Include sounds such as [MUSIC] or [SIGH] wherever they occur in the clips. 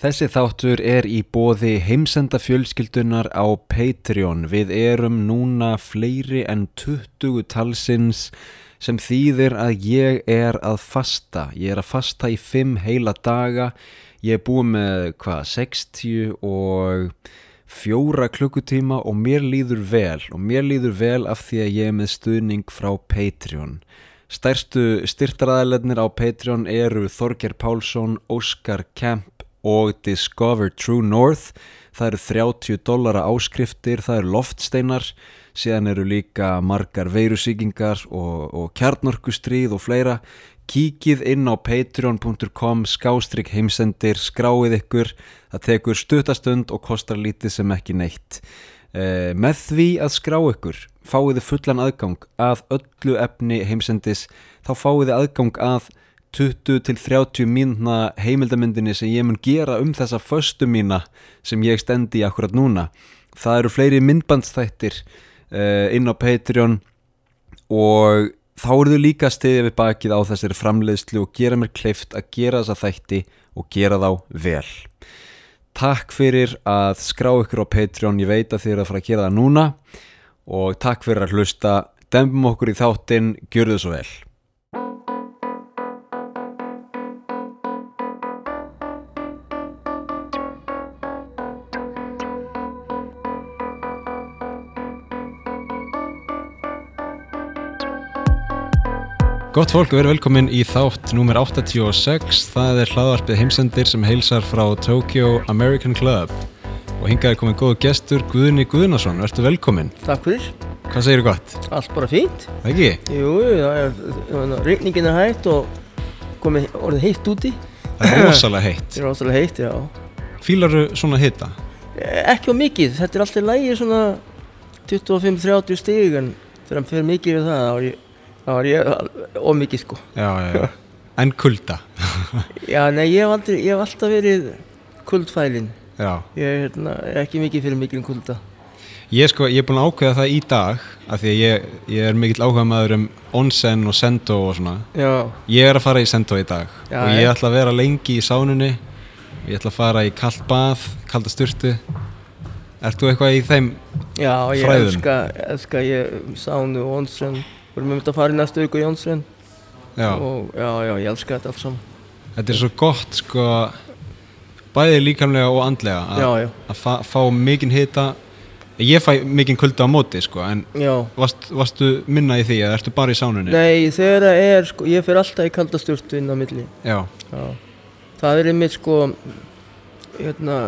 Þessi þáttur er í bóði heimsenda fjölskyldunar á Patreon. Við erum núna fleiri en 20 talsins sem þýðir að ég er að fasta. Ég er að fasta í 5 heila daga. Ég er búið með hvað 60 og fjóra klukkutíma og mér líður vel og mér líður vel af því að ég er með stuðning frá Patreon. Stærstu styrtaræðilegnir á Patreon eru Þorger Pálsson, Óskar Kemp og Discover True North. Það eru 30 dollara áskriftir það eru loftsteinar síðan eru líka margar veirusíkingar og, og kjarnorkustríð og fleira. Kíkið inn á patreon.com skástrygg heimsendir skráið ykkur, það tekur stutastund og kostar lítið sem ekki neitt. Eh, með því að skrá ykkur fáið þið fullan aðgang að öllu efni heimsendis. Þá fáið þið aðgang að 20 til 30 mínuna heimildamindinni sem ég mun gera um þessa föstu mína sem ég stendi akkurat núna. Það eru fleiri myndbandstættir uh, inn á Patreon og þá eru þau líka stiðið við bakið á þessari framleiðslu og gera mér kleift að gera þessa þætti og gera þá vel. Takk fyrir að skrá ykkur á Patreon, ég veit að þið eru að fara að gera það núna og takk fyrir að hlusta, dembum okkur í þáttinn, gjör þau svo vel. Gott fólk, við erum velkomin í þátt númer 86. Það er hlaðvarpið heimsendir sem heilsar frá Tokyo American Club. Og hingað er komin góð gestur Guðni Guðnason. Verður velkomin. Takk fyrir. Hvað segir þú gott? Allt bara fínt. Það ekki? Jú, það er, regningin er hægt og komið orðið heitt úti. Það er rosalega heitt. Það er rosalega heitt, já. Fýlar þú svona hitta? Ekki á mikið. Þetta er alltaf lægi svona 25-30 stíg en þegar hann fer mikið við það, það var ég ómikið sko. Já, já, já. en kulda. [LAUGHS] Já, nei, ég hef, aldrei, ég hef alltaf verið kuldfælin já. ég er hérna, ekki mikið fyrir mikil kulda. Ég, sko, ég er búin að ákveða það í dag af því að ég, ég er mikill áhuga maður um onsen og sendo og svona. Já. ég er að fara í sendo í dag. Og ég ætla að vera lengi í sánunni. Ég ætla að fara í kallt bað kalda styrtu Ert þú eitthvað í þeim já, fræðum? Já, ég elska, elska ég sánu og onsen Við erum um þetta að fara í næstu viku í Jónsvinn og já, já, ég elska þetta alls saman. Þetta er svo gott, sko, bæðið líkamlega og andlega að fá, fá mikinn hita. Ég fæ mikinn kulda á móti, sko, en varst, varstu minna í því eða ertu bara í sánunni? Nei, þegar það er, sko, ég fyrir alltaf í kaldastjórstu inn á milli. Já. já. Það er einmitt, sko, hérna,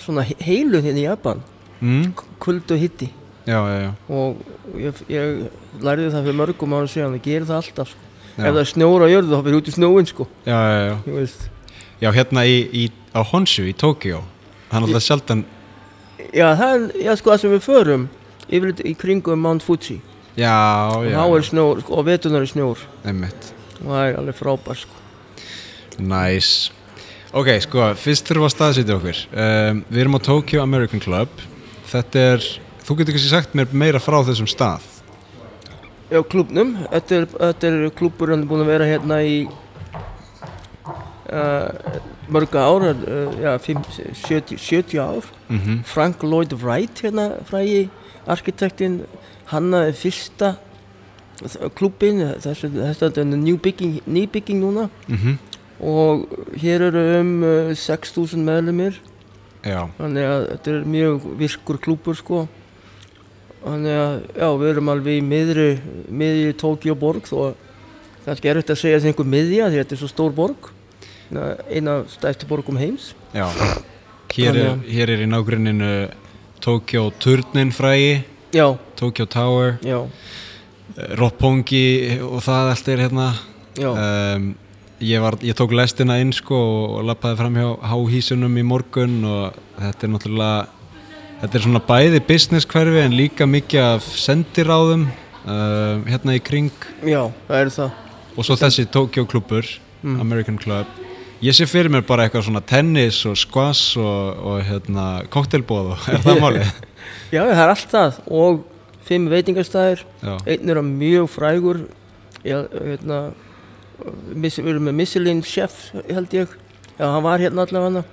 svona heilun hérna í Japan, mm. kuld og hitti. Já, já, já. Og ég, ég lærði það fyrir mörgum ára síðan það gerir það alltaf sko. ef það er snjóra á jörðu þá fyrir út í snjóin sko. já, já, já. já hérna í, í, á Honshu í Tókjó er alltaf sjaldan já það er já, sko, það sem við förum yfirleitt í kringum Mount Fuji já, og þá er snjór sko, og vetunar er snjór Einmitt. og það er alveg frábær sko. nice ok, sko, fyrst þurfum við að staðsýta okkur um, við erum á Tokyo American Club þetta er, þú getur kannski sagt mér meira frá þessum stað Já, klubnum. Þetta er, er klubur hann er búin að vera hérna í uh, mörga ár, uh, já, 5, 70, 70 ár. Mm -hmm. Frank Lloyd Wright hérna, frægi arkitektinn, hannaði fyrsta klubin, þetta er nýbygging ný núna. Mm -hmm. Og hér eru um uh, 6.000 meðlumir. Já. Þannig að þetta er mjög virkur klubur sko. Þannig að já, við erum alveg í miðri, miðri Tókíu borg þó kannski er þetta að segja þessi einhver miðja því þetta er svo stór borg eina stæfti borgum heims. Já, hér er, hér er í nágruninu Tókíu turnin frægi Tókíu Tower já. Roppongi og það allt er hérna. Um, ég, var, ég tók lestina inn sko og lappaði fram hjá háhísunum í morgun og þetta er náttúrulega Þetta er svona bæði business hverfi en líka mikið af sendiráðum uh, hérna í kring. Já, það er það. Og svo þessi Tokyo klubur, mm. American Club. Ég sé fyrir mér bara eitthvað svona tennis og squash og, og hérna koktelbóð og er það málið? [LAUGHS] Já, það er allt það og fimm veitingarstæðir. Einn er að mjög frægur, ég, hérna, við erum með Michelin chef held ég. Já, hann var hérna allavega hana.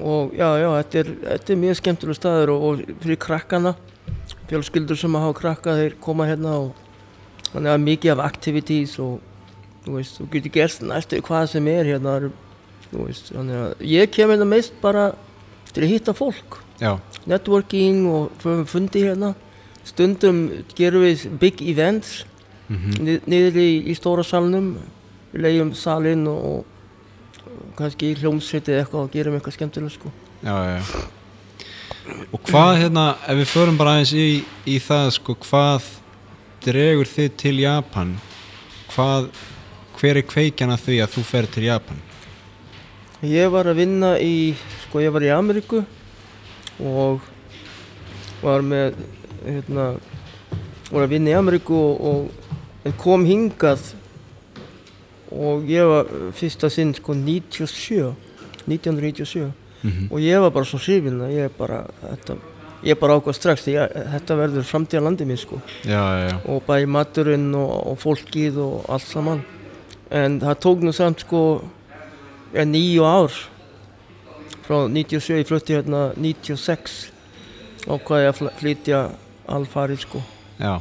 Og já, já, þetta er, þetta er mjög skemmtilega staður og, og fyrir krakkana fjölskyldur sem að hafa krakka þeir koma hérna og þannig að mikið af activities og þú veist, þú getur gert næstu hvað sem er hérna veist, ég kem hérna mest bara til að hitta fólk. Já, networking og fundi hérna. Stundum gerum við big events mm niður í, í stóra salnum. Við leiðum salinn og, kannski hljómsveitið eitthvað og gerum eitthvað skemmtilega sko já, já, já. Og hvað hérna, ef við förum bara aðeins í, í það sko, hvað dregur þið til Japan? Hvað, hver er kveikjan að því að þú fer til Japan? Ég var að vinna í, sko ég var í Ameríku og var með, hérna, var að vinna í Ameríku og, og kom hingað og ég var fyrsta sinn sko 97, 1997 Mm og ég var bara svo hrifin að ég bara, þetta, ég bara ákvað strax því að þetta verður framtíða landið mér sko. Já, já, já, og bæði maturinn og, og fólkið og allt saman. En það tók nú samt sko nýju ár. Frá 97, ég flutti hérna 96 ákvaði að fl- flytja alfarið sko. Já.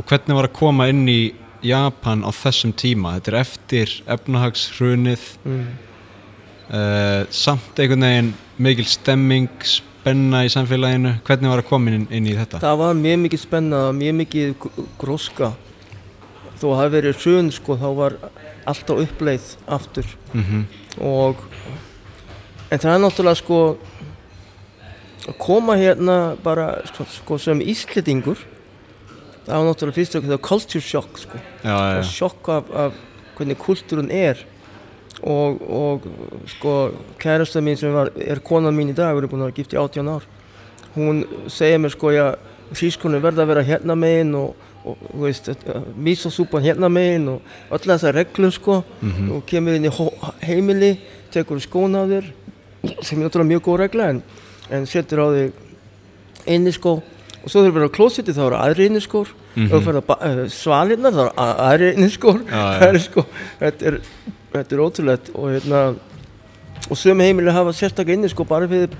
Og hvernig var að koma inn í Japan á þessum tíma? Þetta er eftir efnahagshrunið, mm. uh, samt einhvern veginn mikil stemming, spenna í samfélaginu. Hvernig var að koma inn, inn í þetta? það var mjög mikið spenna mjög mikið gr- gróska þó að það verið hrun sko þá var alltaf uppleið aftur Mm og en það er náttúrulega sko að koma hérna bara sko, sko sem íslendingur það var náttúrulega fyrst og það culture shock sko. Já, já, sjokk af, af hvernig kultúrun er. Og, og sko kærasta mín sem var, er konan mín í dag við erum búin að vera gift í 18 ár hún segir mér sko já sískonur verða að vera hérna megin og, og þú veist, mísosúpan hérna megin og öll þessar reglur sko. Mhm. og kemur inn í heimili tekur skóna á þér sem er náttúrulega mjög góð regla en, en setur á þig inni skó og svo þegar þú verður á klósiti þá eru aðri inni skór Mhm. ef þú ferð að svalinnar þá eru aðri inni skór Já, já. það er sko þetta er, þetta er ótrúlegt og hérna og sömu heimili hafa sérstaklega inni skó bara fyrir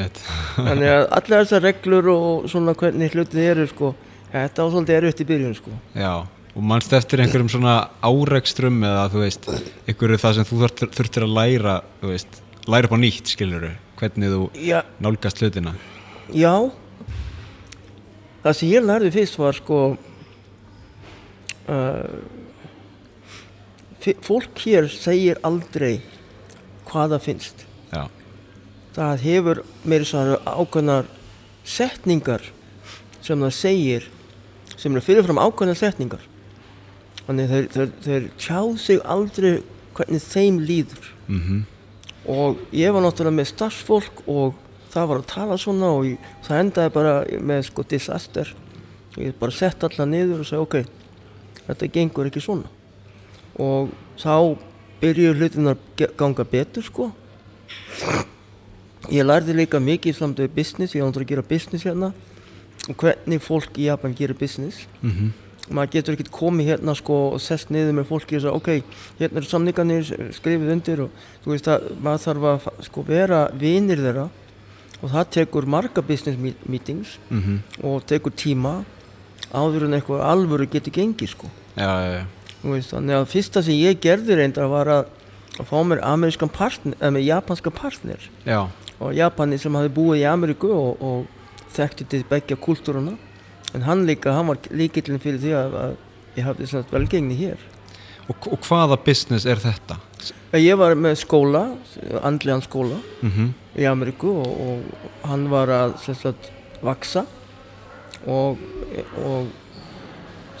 veit. [LAUGHS] þannig að allar þessar reglur og svona hvernig hlutið eru sko þetta svolítið erfitt í byrjun sko Já, og mannst eftir einhverjum svona árekstrum eða þú veist, einhverju það sem þú þurftir, að læra, þú veist, læra upp á nýtt, skilur hvernig þú já, nálgast hlutina. Já. Það sem ég lærði fyrst var sko uh, Fólk hér segir aldrei hvað það finnst. Já, Það hefur meira svo ákveðnar setningar sem það segir sem eru fyrirfram ákveðnar setningar. Þannig þeir, þeir, þeir tjá sig aldrei hvernig þeim líður. Mhm, og ég var náttúrulega með starfsfólk og það var að tala svona og ég, það endaði bara með sko disaster. Ég bara sett alla niður og sagði ok þetta gengur ekki svona. Og þá byrjuðu hlutin að ganga betur sko. Ég lærði líka mikið samt við business, ég náttúrulega að gera business hérna. Og hvernig fólk í Japan gerir business. Mhm, maður getur ekkert komið hérna sko og sest niður með fólki og sagði ok, hérna eru samningarnir skrifið undir og þú veist að maður þarf að sko vera vinir þeirra og það tekur marga business meet- meetings mhm, og tekur tíma áður en eitthvað alvöru getur gengið sko. Já, já, já, veist, þannig að fyrsta sem ég gerði reyndar var að, að fá mér amerískan partner eða með japanska partner. Já, og Japani sem hafi búið í Ameríku og, og þekkti til begja kultúruna en hann líka, hann var líkillin fyrir því að, að ég hafði velgengni hér. Og, og hvaða business er þetta? Ég var með skóla, andlegan skóla Mhm, í Ameríku og, og hann var að sagt vaksa og, og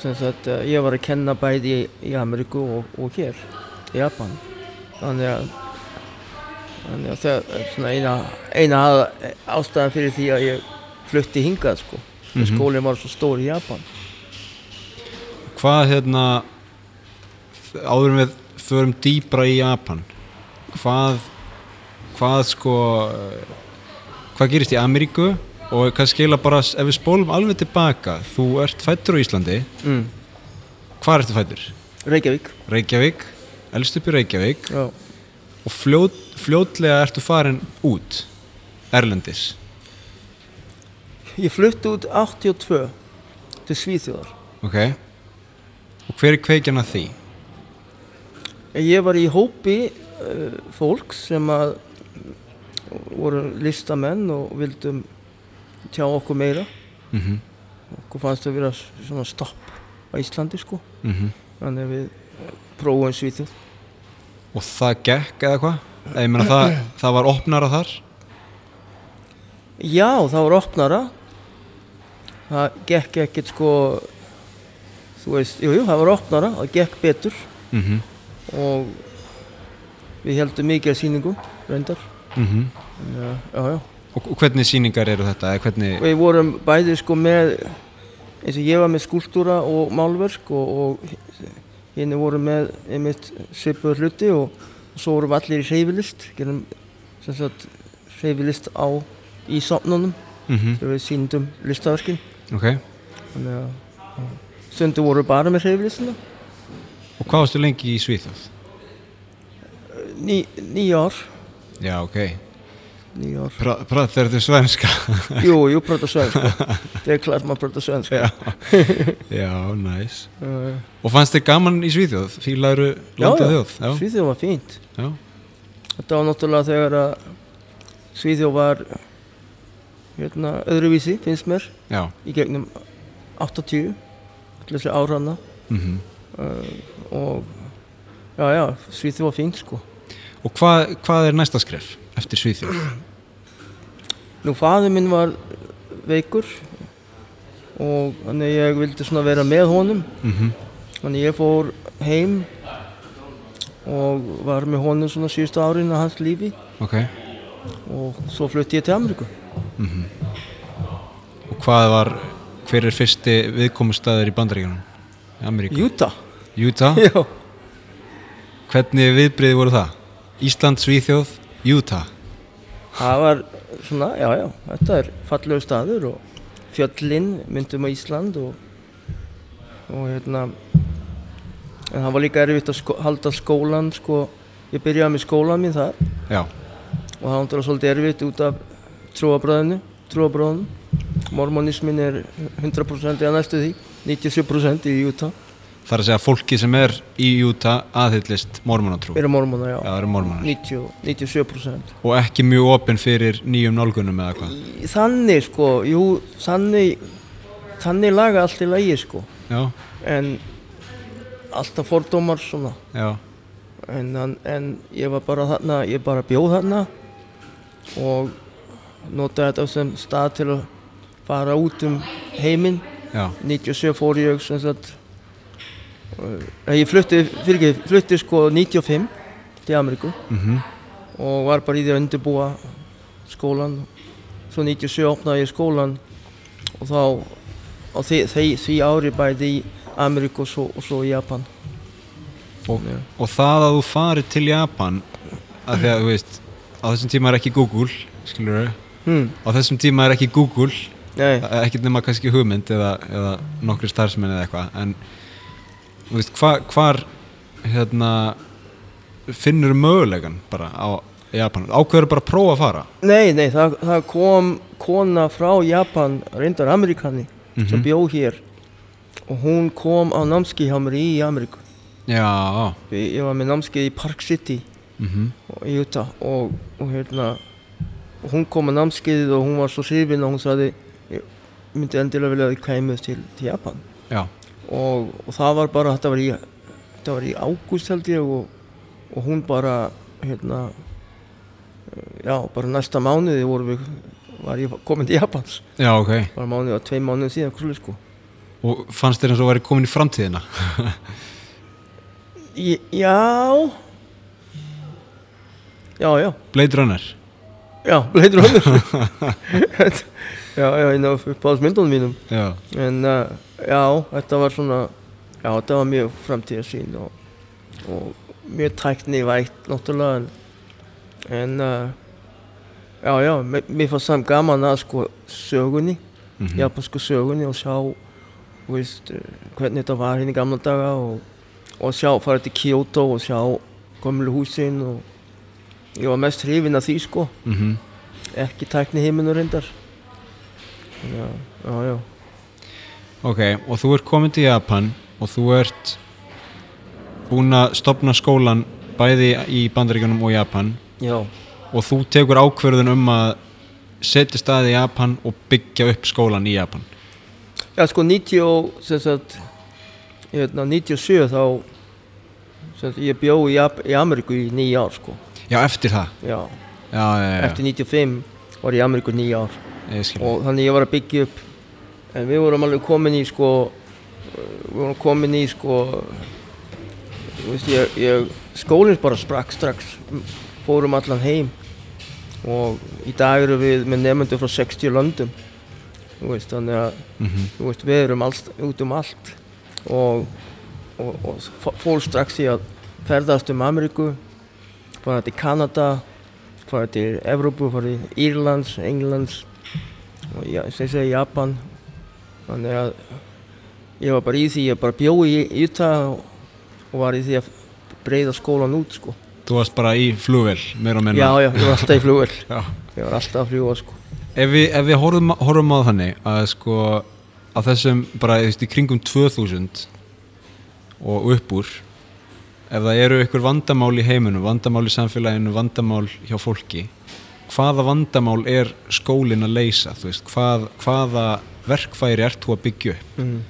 sagt ég var að kenna bæði í, í Ameríku og, og hér í Japan. Þannig að þannig að það er svona eina, eina ástæðan fyrir því að ég flutti hingað sko. Mm Mhm. skólinn var svo stór í Japan. Hvað hérna, áður við förum dýbra í Japan, hvað, hvað sko, hvað gerist í Ameríku og hvað skila bara, ef við spólum alveg tilbaka, þú ert fættur á Íslandi, mm. hvað ertu fættur? Reykjavík Reykjavík, elst upp í Reykjavík já, og fljót, fljótlega ertu farin út Erlendis Ég flutti út 82 til Svíþjóðar. ok og hver er kveikjan að því? Ég var í hópi uh, fólks sem að voru listamenn og vildum tjá okkur meira. Mm Okkur fannst að vera svona stopp á Íslandi sko. -hmm. Þannig að við eh, prófum Svíþjóð. og það gekk eða hvað? Eða ég meina það, það var opnara þar Já, það var opnara. Það gekk ekkert sko, þú veist, jú, jú, það var opnara, það gekk betur mm -hmm. Og við heldum mikið að sýningum, reyndar. Mhm. Já, já, já. og, og hvernig sýningar eru þetta? Hvernig, Við vorum bæði sko með, eins og ég var með skúltúra og málverk og, og henni voru með einmitt svipuður hluti og, og svo vorum við allir í hreyfilist, gerum sem sagt hreyfilist á í sopnunum mm þegar við sýndum listaverkin. ok Þannig að já. stundum voru bara með hreyflistina. Og hvað varstu lengi í Svíþjóð? Ný, níu ár, já, ok níu ár. Pra- pratar þú svenska? [LAUGHS] Jú, jú, prata svenska. [LAUGHS] Det är klart man pratar svenska. já, [LAUGHS] næs Uh, og fannst þið gaman í Svíþjóð? fílaður Já, landið þjóð? já, Svíþjóð var fínt. já. Þetta var náttúrulega þegar að Svíþjóð var hérna öðruvísi, finnst mér, já. í gegnum 80, allir þessi árana Mm uh, og já, já, Svíþjóð var fínt sko. og hvað, hvað er næsta skref eftir Svíþjóð? Nú, faður minn var veikur og þannig ég vildi svona vera með honum mm Þannig ég fór heim og var með honum svona síðustu árin af hans lífi ok og svo flutti ég til Ameríku. mm og hvað var hver er fyrsti viðkomustæður í bandaríkjunum? Í Ameríku? Utah. Utah? Já. hvernig viðbriði voru það? Ísland, Svíþjóð, Utah Það var svona, já, já, þetta er fallegu staður og fjöllinn myndum á Ísland og, og hérna, en það var líka erfitt að sko, halda skólan, sko, ég byrjaði með skólan minn þar já, og það var svolítið erfitt út af trúabröðinu, trúabröðinu. Mormonismin er 100% eða næstu því, 97% í Utah. það er að segja fólki sem er í Utah aðhyllist mormonatrú Eru mormona, já. já, eru mormonar 90, 97%. og ekki mjög opinn fyrir nýjum nálgunum eða hvað Þannig sko, jú, þannig, þannig laga allt í lagi sko. já, En alltaf fordómar svona. en, en ég var bara þarna, ég bara bjóð þarna og notaði þetta sem stað til að fara út um heiminn. já. 97 fór ég sem sagt uh, ég flutti, fyrir ekki, flutti sko 95 til Ameríku. Mm og var bara í því að undirbúa skólan svo 97 opnaði ég skólan og þá á því, því, því ári bæði í Ameríku og svo, og svo í Japan. Og, og það að þú farir til Japan að því að þú veist á þessum tíma er ekki Google skilur hmm. á þessum tíma er ekki Google ekkert nema kannski hugmynd eða, eða nokkri starfsmenn eða eitthvað en veist hva, hvar hérna finnur mögulegan bara á Japan? Ákveður bara að prófa að fara? Nei, nei það, það kom kona frá Japan, reyndar Amerikani sem Mhm. bjó hér. Og hún kom á námski hjá mér í Ameríku. Já. Ég, ég var með námskeið í Park City. Mm í Utah. Og, og hérna og hún kom á námskeiðið og hún var svo hrifin og hún sagði myndi endilega vilja að þið kæmuð til, til Japan. Og, og það var bara, þetta var í þetta var í ágúst held ég og, og hún bara hérna eh, já, bara næsta mánuði voru við var ég komin til Japans. Já ok. Bara mánuði og tvei mánuði síðan hvernig sko. Og fannst þér eins og væri komin í framtíðina? [LAUGHS] Í- já. Já, já. Blade Runner? Já, Blade Runner [LAUGHS] [LAUGHS] já, já, einn af uppáhaldsmyndunum mínum. Já, En uh, já, þetta var svona, já þetta var mjög framtíðarsýn og, og mjög tækni vægt náttúrulega en, en uh, já, já, mér, fannst samt gaman að sko sögunni, mm japansku sögunni og sjá, veist, uh, hvernig þetta var hérna í gamla daga og, og sjá, fara til Kyoto og sjá gömlu húsin og, ég var mest hrifin af því sko. Mm ekki tækni heiminur reyndar já, já, já. Ok, og þú ert komin til Japan og þú ert búin að stopna skólan bæði í Bandaríkjunum og Japan. Já, og þú tekur ákverðun um að setja staði í Japan og byggja upp skólan í Japan. Já sko 90 og sem sagt hérna 97 þá sem sagt ég bjó í, í Ameríku í nýja ár sko. Já, eftir það? Já, Já, já, já, eftir 95 var ég í Ameríku nýja ár og þannig ég var að byggja upp. En við vorum alveg komin í sko við vorum komin í sko veist ég, ég skólinn bara sprakk strax. Fórum allan heim. Og í dag eru við með nefnendur frá 60 löndum. Veist þannig að mm þú veist við erum alls, út um allt. Og, og, og fór strax í að ferðast um Ameríku fara til Kanada fara til Evrópu, fara til Írlands, Englands og sem ég segi Japan þannig að ég var bara í því, ég bara bjó í Utah og, og var í því að breyða skólan út sko. Þú varst bara í flugvel, meira og menna já, já, ég var alltaf í [LAUGHS] flugvel ég var alltaf að fljúa sko. Ef við, ef við horfum, horfum á þannig að sko að þessum bara þú veist, í kringum 2000 og upp úr ef það eru ykkur vandamál í heiminum vandamál í samfélaginu, vandamál hjá fólki hvaða vandamál er skólinn að leysa veist, hvað, hvaða verkfæri ert þú að byggja upp mm.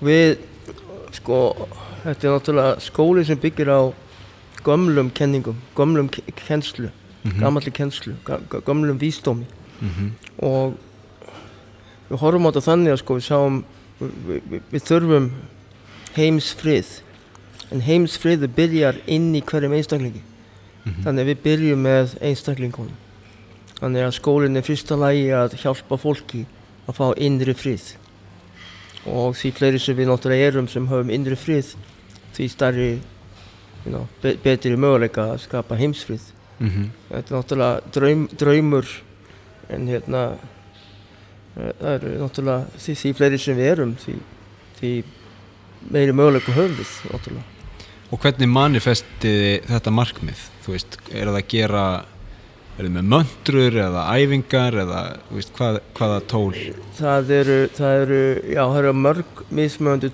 Við, sko, þetta er náttúrulega skóli sem byggir á gömlum kenningum, gömlum ke- kennslu, Mhm. gamalli kennslu, ga- ga- gömlum vísdómi mm og við horfum á þetta þannig að sko við sáum, við, við, við þurfum heimsfrið, en heimsfriðu byrjar inn í hverjum einstaklingi, Mhm. þannig að við byrjum með einstaklingunum. Þannig að skólinn er fyrsta lagi að hjálpa fólki að fá innri frið. Og því fleiri sem við náttúrulega erum sem höfum innri frið því starri you know, be betri möguleika að skapa heimsfrið. -hmm. þetta er náttúrulega draum, draumur en hérna eh, það eru náttúrulega því, því fleiri sem við erum því, því meiri möguleika höfum við náttúrulega. Og hvernig manifestiði þetta markmið? Þú veist, er það að gera er það með möntrur eða æfingar eða veist, hvað, hvaða tól? Það eru, það eru, já það eru mörg mismöndu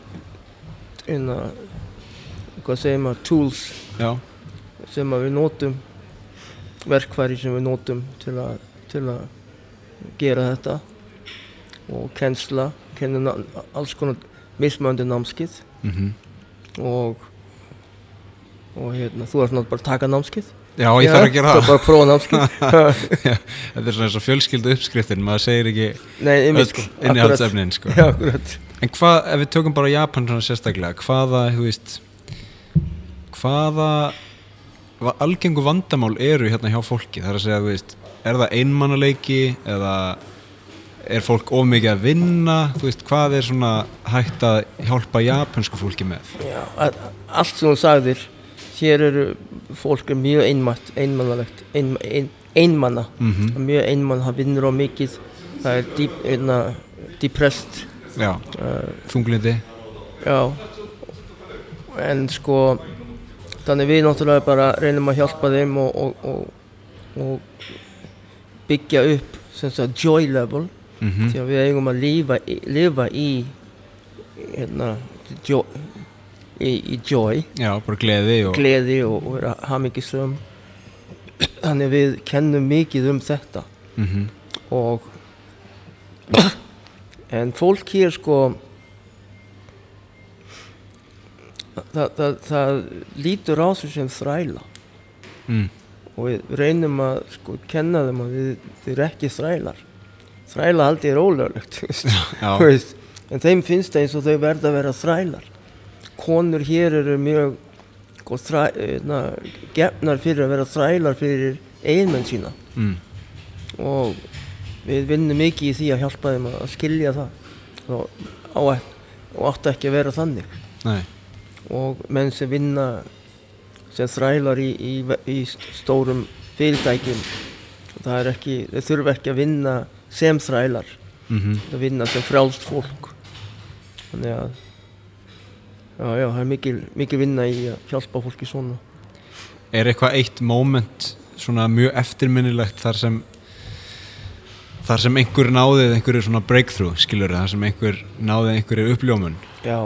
inna, hvað segir maður, tools já, sem við notum verkfæri sem við notum til að, til að gera þetta og kennsla kenna alls konar mismöndu námskið mm og og hérna, þú ert náttúrulega bara að taka námskið já ég þarf að gera það. bara að prófa námskið [LAUGHS] þetta er svona eins og fjölskyldu uppskriftin maður segir ekki nei, öll sko. innihaldsefnin sko. já, akkurat. En hvað, ef við tökum bara Japan svona sérstaklega hvaða, þú veist hvaða va- algengu vandamál eru hérna hjá fólki? Það er að segja, þú veist, er það einmannaleiki eða er fólk of mikið að vinna? Þú veist, hvað er svona hægt að hjálpa japansku fólki með? Já, allt sem þú sagðir hér eru fólk er mjög einmatt einmannalegt ein, ein, einmanna. Mm mjög einmann, það vinnur á mikið. Það er deep, einna, depressed já, uh, þunglindi. Já. En sko þannig við náttúrulega bara reynum að hjálpa þeim og, og, og, og byggja upp sagt joy level. Mm því að við eigum að lifa, lifa í hérna joy, í, í joy já, bara gleði og gleði og, og vera hamingisum þannig við kennum mikið um þetta. Mm og [CLEARS THROAT] en fólk hér sko það, það, það lítur á sig sem þræla. Mm. og við reynum að sko kenna þeim að við, erum ekki þrælar. Þræla aldrei er ólöglegt en þeim finnst það eins og þau verða að vera þrælar konur hér eru mjög sko, þræ, na, gefnar fyrir að vera þrælar fyrir eiginmenn sína. Mm. og við vinnum mikið í því að hjálpa þeim að skilja það. Og, á, og áttu ekki að vera þannig. Nei, og menn sem vinna sem þrælar í, í, í stórum fyrirtækjum það er ekki, þau þurfa ekki að vinna sem þrælar, mm þau vinna sem frjálst fólk. Þannig að já, já, það er mikil, mikil vinna í að hjálpa fólki svona. Er eitthvað eitt moment svona mjög eftirminnilegt þar sem þar sem einhver náðið einhverju svona breakthrough skilur þar sem einhver náðið einhverju uppljómun? Já,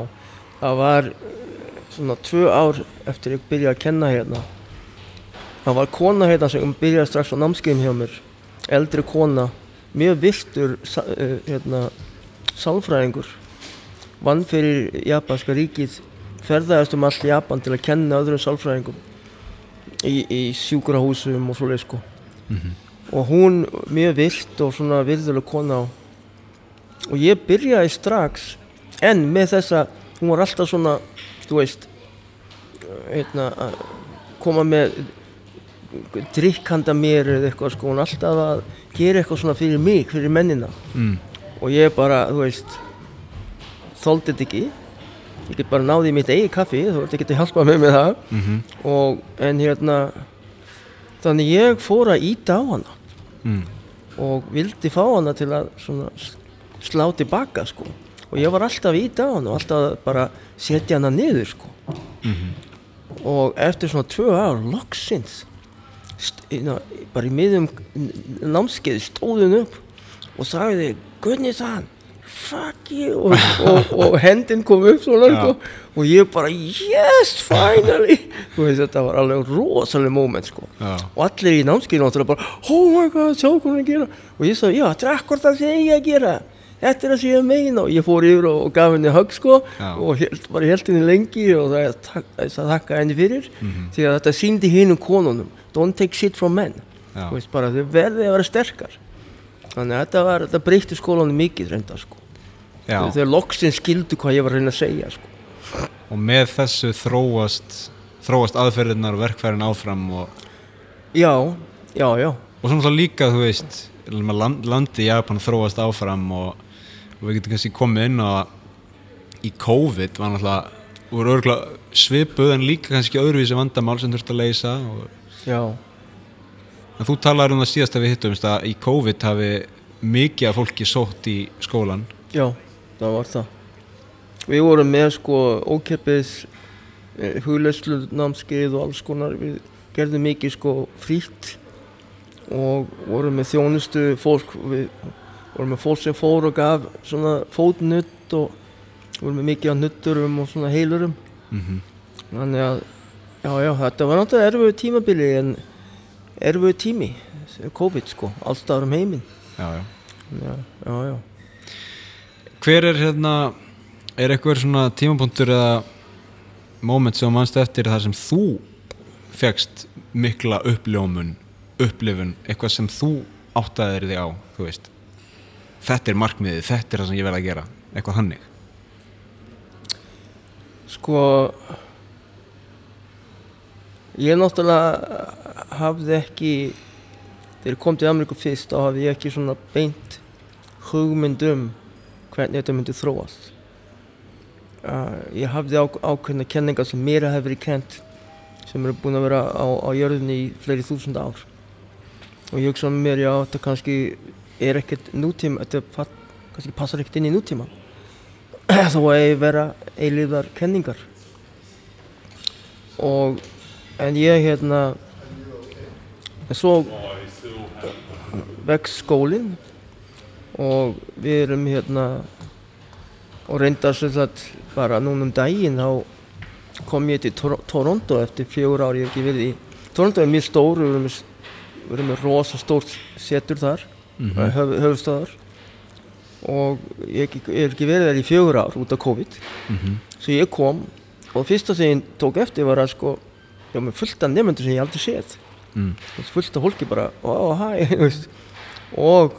það var eh, svona tvö ár eftir ég byrjaði að kenna hérna. Það var kona hérna sem byrjaði strax á námskeiðum hjá mér eldri kona, mjög virtur sa- eh, hérna, sálfræðingur vann fyrir japanska ríkið ferðaðist um allt Japan til að kenna öðrum sálfræðingum í, í sjúkrahúsum og svoleið sko. Og hún mjög virt og svona virðuleg kona og, og ég byrjaði strax en með þessa hún var alltaf svona þú veist hérna, að koma með drikk handa mér eða eitthvað sko. Hún alltaf að gera eitthvað svona fyrir mig, fyrir mennina. Mm. og ég bara, þú veist þóldi þetta ekki. Ég get bara náði í mitt eigi kaffi þú veist, ég geti hjálpað mér með það. Mm og en hérna þannig ég fór að íta á hana. Mm. og vildi fá hana til að slá tilbaka sko. Og ég var alltaf að íta á hana og alltaf að bara setja hana niður sko. Mhm. og eftir svona tvö ár loksins st- hérna, bara í miðum námskeið stóð hún upp og sagði Gunni sann fuck you. Og, og, og hendin kom upp sko, og ég bara yes finally. Og þetta var alveg rosalega moment sko. Og allir í námskeiðinu náttúrulega bara oh my god, sjá hvað hún er að gera. Og ég sagði, já, þetta er akkur það sem ég er að gera. Þetta er það sem ég er að meina. Og ég fór yfir og, og gaf henni högg sko Já. og held, bara held henni lengi og það þakka henni fyrir. Mhm. því að þetta síndi hinum konunum don't take shit from men. Veist, bara, þau verði að vera sterkar þannig að þetta, var, þetta breytti skólanum mikið reynda sko. Þau, loksinn skildu hvað ég var að reyna að segja sko. Og með þessu þróast þróast aðferðirnar og verkfærin áfram og, já, já, já. Og svona líka þú veist land, landi í Japan þróast áfram og, og við getum kannski komið inn að í COVID var náttúrulega svipuð en líka kannski öðruvísi vandamál sem þurfti að leysa og, já, en þú talaður um það síðast að við hittumst að í COVID hafi mikið af fólki sótt í skólan Já, það var það. Við vorum með sko ókeppis hugleyslu námskeið og alls konar. Við gerðum mikið sko frítt og vorum með þjónustu fólk. Við vorum með fólk sem fór og gaf svona fótnutt og vorum með mikið af nutturum og svona heilurum. mm Þannig að, já, já, þetta var náttúrulega erfiðu tímabili en erfiðu tími, COVID sko, allstaðar um heiminn. já, já. Já, já, já. Hver er hérna er eitthvað svona tímapunktur eða moment sem manst eftir þar sem þú fegst mikla uppljómun upplifun, eitthvað sem þú áttaðir þig á, þú veist þetta er markmiðið, þetta er það sem ég vel að gera eitthvað hannig Sko ég náttúrulega hafði ekki þegar ég kom til Ameríku fyrst þá hafði ég ekki svona beint hugmynd um hvernig þetta myndi þróast. Uh, ég hafði á, ákveðna kenningar sem mér hefur verið kent sem eru búin að vera á, á jörðinni í fleiri þúsund ár. Og ég hugsa með mér já þetta kannski er ekkert nútíma þetta kannski passar ekkert inn í nútíma. [CLEARS THROAT] Þó að ég vera eilíðar kenningar og en ég hérna en svo vex skólinn og við erum hérna og reyndar sem sagt bara núna um daginn þá kom ég til Tor Toronto eftir fjögur ár ég hef ekki verið í Toronto er mjög stór við erum við erum með rosa stórt setur þar mm mm. höf, höfustöðar og ég hef ekki, ég hef ekki verið þar í fjögur ár út af COVID. Svo ég kom og fyrsta sem ég tók eftir var að sko var með fullt af nefnendur sem ég aldrei séð mm. Fullt af fólki bara [LAUGHS] veist. og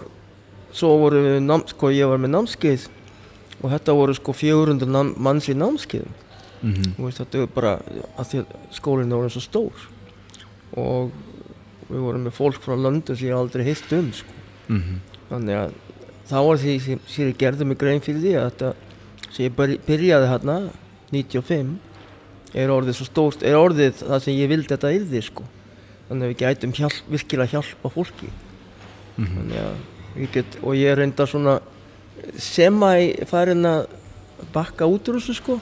svo voru við nám, sko ég var með námskeið og þetta voru sko 400 nám, manns í námskeiðum Mm Þú veist, þetta er bara að því að skólinn er orðinn svo stór og við vorum með fólk frá löndum sem ég aldrei heilt um sko. þannig að það var því sem, ég gerði mig grein fyrir því að þetta sem ég byrj- byrjaði hérna 95 er orðið svo stórt er orðið það sem ég vildi þetta yrði sko. þannig að við gætum hjálp, virkilega hjálpa fólki. Þannig að ég get og ég er reynda svona semi farin að bakka út úr þessu sko.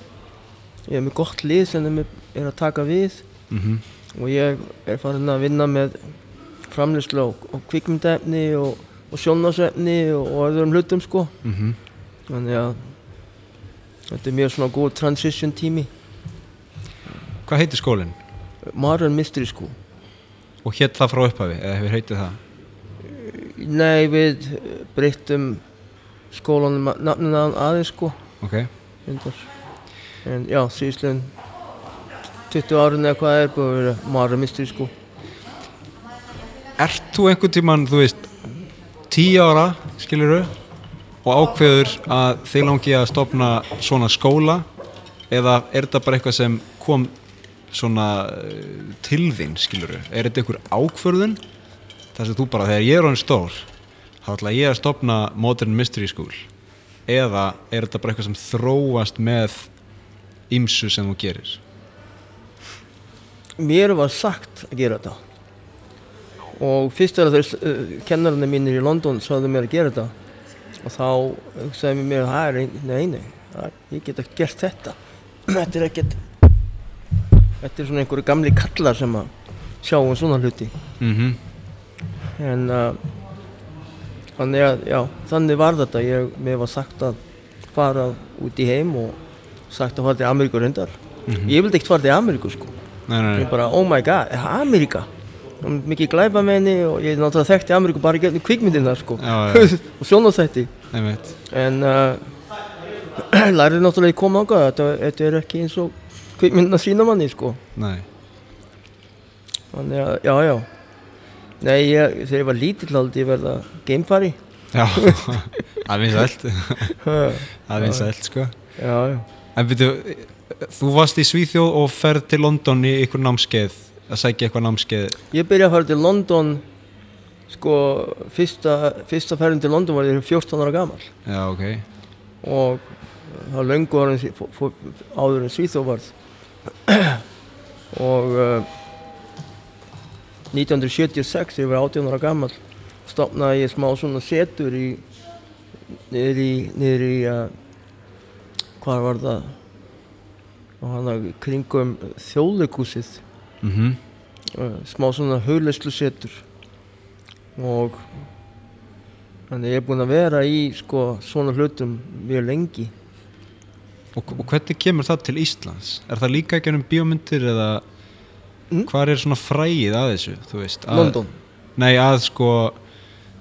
Ég er með gott lið sem er, er að taka við. Og ég er farin að vinna með framleyslu á, á kvikmyndaefni og, og sjónasefni og, og öðrum hlutum sko. Mm þannig að þetta er mjög svona góð transition tími Hvað heitir skólinn? Modern Mystery School. Og hétt það frá upphafi, eða hefur heitið það? Nei, við breyttum skólanum nafnina aðeins sko. Ok, en já, síðustlegin 20 árin eða hvað er búið að vera Modern Mystery School. Ert þú einhvern tíman, þú veist, tíu ára, skiluru, og ákveður að þið langi að stopna svona skóla? Eða er þetta bara eitthvað sem kom svona eh, til þín, skiluru? Er þetta einhver ákvörðun? Það sem þú bara, þegar ég er hann stór, þá ætla ég að stopna Modern Mystery School eða er þetta bara eitthvað sem þróast með ymsu sem þú gerir? Mér var sagt að gera þetta og fyrst er að þau uh, kennarinn mínir í London sagði mér að gera þetta og þá hugsaði mér að það er ein- nei, nei, það, ég get ekki gert þetta [CLEARS THROAT] þetta er ekkert þetta er svona einhverju gamli kallar sem að sjá um svona hluti. Mm en uh, þannig að, já, þannig var þetta. Ég, mér var sagt að fara út í heim og sagt að fara til Ameríku reyndar. Ég vildi ekkert fara til Ameríku sko. Nei, nei, ég nei. bara, oh my god, það Ameríka. Mikið glæpa með henni og ég náttúrulega þekkti Ameríku bara gegnum kvikmyndina sko. Já, já, [LAUGHS] og sjónastætti en uh, [CLEARS THROAT] lærið náttúrulega ég kom ákvað þetta, þetta er ekki eins og kvikmyndina sína manni sko Nei. þannig að, já, já nei, ég, þegar ég var lítill aldrei ég verða geimfari Já, það vinsælt já, Það er vinsælt sko? Já, En byrju, þú varst í Svíþjóð og ferð til London í ykkur námskeið að sækja eitthvað námskeið. Ég byrjaði að fara til London sko, fyrsta, fyrsta ferðin til London var ég 14 ára gamal Já, ok. Og það var löngu áður en Svíþjóð varð [CLEARS THROAT] og uh, 1976 þegar ég var 18 ára gammal stopnaði ég smá svona setur í niður í, niður í uh, hvað var það? Og hann að kringum þjóðleikúsið mm uh, smá svona hugleyslu setur. Og þannig ég er búinn að vera í sko svona hlutum mjög lengi og, og hvernig kemur það til Íslands? Er það líka ekki um bíómyndir eða Mm. hvað er svona frægið að þessu? Veist, að, London Nei, að sko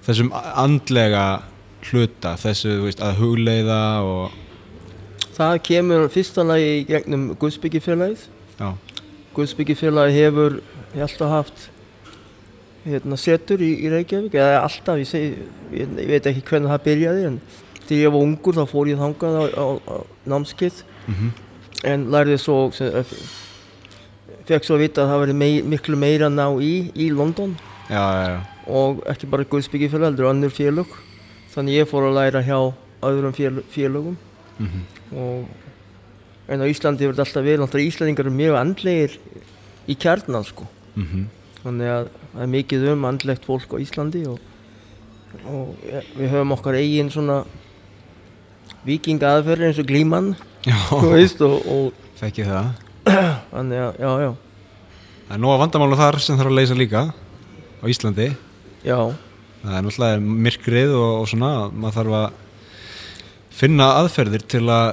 þessum andlega hluta þessu, veist, að hugleiða og Það kemur fyrsta lagi í gegnum Guðsbyggjafélagið. já, Guðsbyggjafélagið hefur alltaf haft hérna, setur í, í Reykjavík, eða alltaf, ég, segi, ég, ég veit ekki hvernig það byrjaði, en þegar ég var ungur þá fór ég þangað á, á, á námskeið, mm en lærði svo, fekk svo að vita að það verið mei, miklu meira ná í í London. Já, já, já. og ekki bara Guðsbyggjafélag, heldur önnur félög, þannig ég fór að læra hjá öðrum fél, félögum. Mm og en á Íslandi þetta alltaf verið náttúrulega Íslandingar eru mjög andlegir í kjarnan sko. Mm þannig að það er mikið um andlegt fólk á Íslandi og, og ja, við höfum okkar eigin svona vikinga aðferðir eins og glíman já, þú veist og, og fekk ég það. [CLEARS THROAT] Þannig að já já. Það er nóga vandamálu þar sem þarf að leysa líka á Íslandi. Já. Það er náttúrulega myrkrið og, og svona, maður þarf að finna aðferðir til að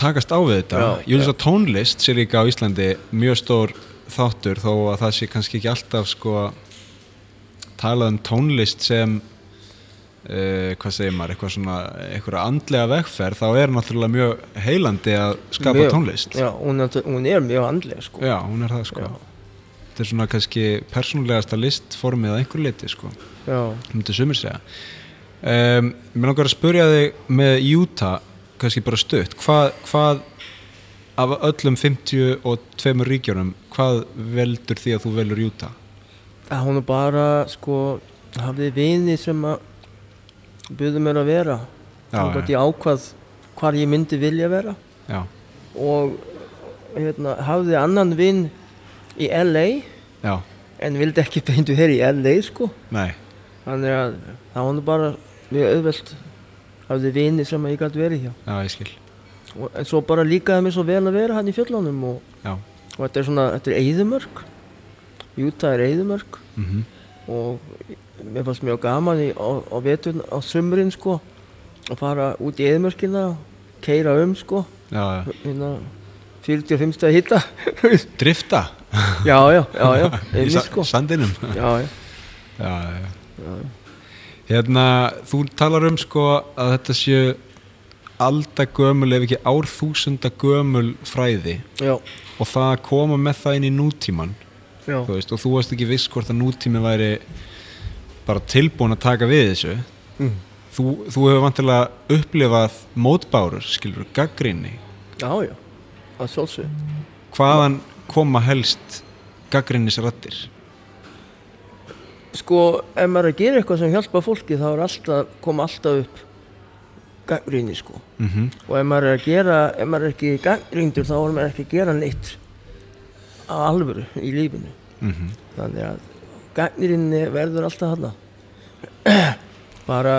takast á við þetta. Finnst að tónlist sé líka á Íslandi mjög stór þáttur þó að það sé kannski ekki alltaf sko talað um tónlist sem uh, hvað segir maður, eitthvað svona eitthvað andlega vegferð, þá er náttúrulega mjög heilandi að skapa Mjög. tónlist. já hún er, hún er mjög andleg sko Já, hún er það sko. Já. Þetta er svona kannski persónulegasta listformið að einhver leiti sko já myndi sumir segja um, Mér langar að spurja þig með Utah, kannski bara stutt hvað, hvað af öllum 52 ríkjunum hvað veldur því að þú velur Utah? að hún er bara sko hafði vini sem að buðu mér að vera. Þannig að ég ákvað hvar ég myndi vilja vera. Já, og hérna, hafði annan vinn í LA já, en vildi ekki beintu hér í LA sko. Nei. Þannig að það var bara mjög auðvelt. Hafði vini sem ég gæti verið hjá. Já, ég skil. Og, en svo bara líkaði mér svo vel að vera hann í fjöllunum og, og þetta er svona, þetta er eyðumörk Utah er eyðumörk mhm, og mér fannst mjög gaman í, á, á vetun á sumrin sko að fara út í eðmörkina og keira um sko. Já, já. hérna 45 stæði hitta. [LAUGHS] Drifta? Já já já já [LAUGHS] í sko. sandinum? [LAUGHS] Já já. Já, já. hérna þú talar um sko að þetta séu aldagömul ef ekki árþúsunda gömul fræði. Já. Og það að koma með það inn í nútíman þú veist, og þú varst ekki viss hvort að nútími væri bara tilbúin að taka við þessu. Mm. þú, þú hefur vantilega upplifað mótbárur, skilur, gaggrinni já já að sjálfsög hvaðan koma helst gaggrinnisrattir sko ef maður er að gera eitthvað sem hjálpa fólki þá alltaf koma alltaf upp gaggrinni sko. Mm -hmm. og ef maður er að gera ef maður er ekki gaggrindur þá er maður ekki að gera neitt á alvöru í lífinu. Mm þannig að gagnirinn verður alltaf hana [CLEARS THROAT] bara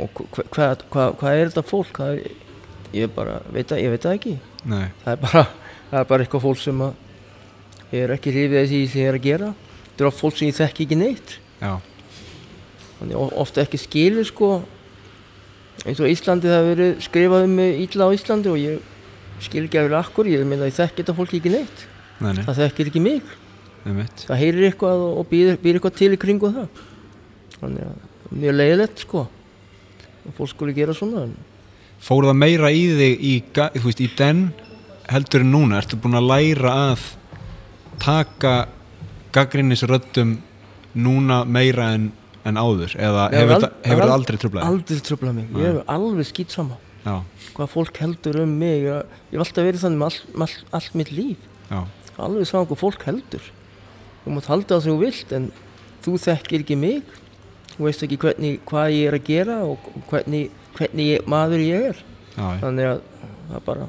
og hvað hva, hva, hva er þetta fólk? Það er, ég bara veit að ég veit það ekki. Nei, það er bara, það er bara eitthvað fólk sem að er ekki hrifið því sem ég er að gera. Þetta er fólk sem ég þekki ekki neitt. Já, þannig ofta ekki skilur sko. Eins og Íslandi það hefur verið skrifað um mig illa á Íslandi og ég skil ekki alveg akkur ég meina ég þekki þetta fólk ekki neitt. Nei, nei, það þekkir ekki mig. Einmitt. Það heyrir eitthvað og, býr, býr eitthvað til í kringu það. Þannig að mjög leiðilegt sko. Og fólk skuli gera svona Fór það meira í þig í, þú veist, í den heldur en núna, ertu búin að læra að taka gaggrinnisröddum núna meira en, en áður? Eða hefur hefur það aldrei tröflaði? aldrei tröfla mig, ég hef alveg skýt sama Já, hvað fólk heldur um mig ég, hef alltaf verið þannig með all, all, allt mitt líf. Já, alveg sá hvað fólk heldur. Þú mátt halda það sem þú vilt en þú þekkir ekki mig. Þú veist ekki hvernig, hvað ég er að gera og hvernig, hvernig ég, maður ég er. Já, þannig að það bara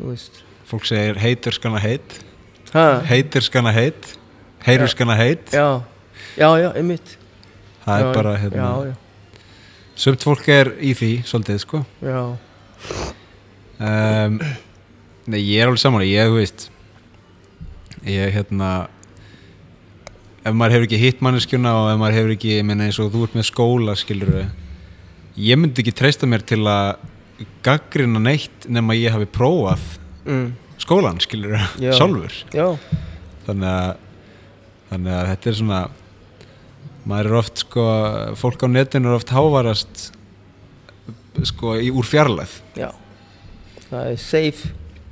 þú veist. Fólk segir heitur skana heit ha, heitur skana heit heyrur Já. skana heit já, já, já, einmitt. Það er bara hérna, sumt fólk er í því svolítið sko. Já, um, Nei, ég er alveg saman ég, þú veist ég, hérna ef maður hefur ekki hitt manneskjuna og ef maður hefur ekki, ég meina eins og þú ert með skóla skilur ég myndi ekki treysta mér til að gaggrina neitt nema ég hafi prófað mm, skólan skilur Já. sjálfur. Já, þannig að þannig að þetta er svona maður er oft sko fólk á netinu er oft hávarast sko í, úr fjarlæð já. Það er safe.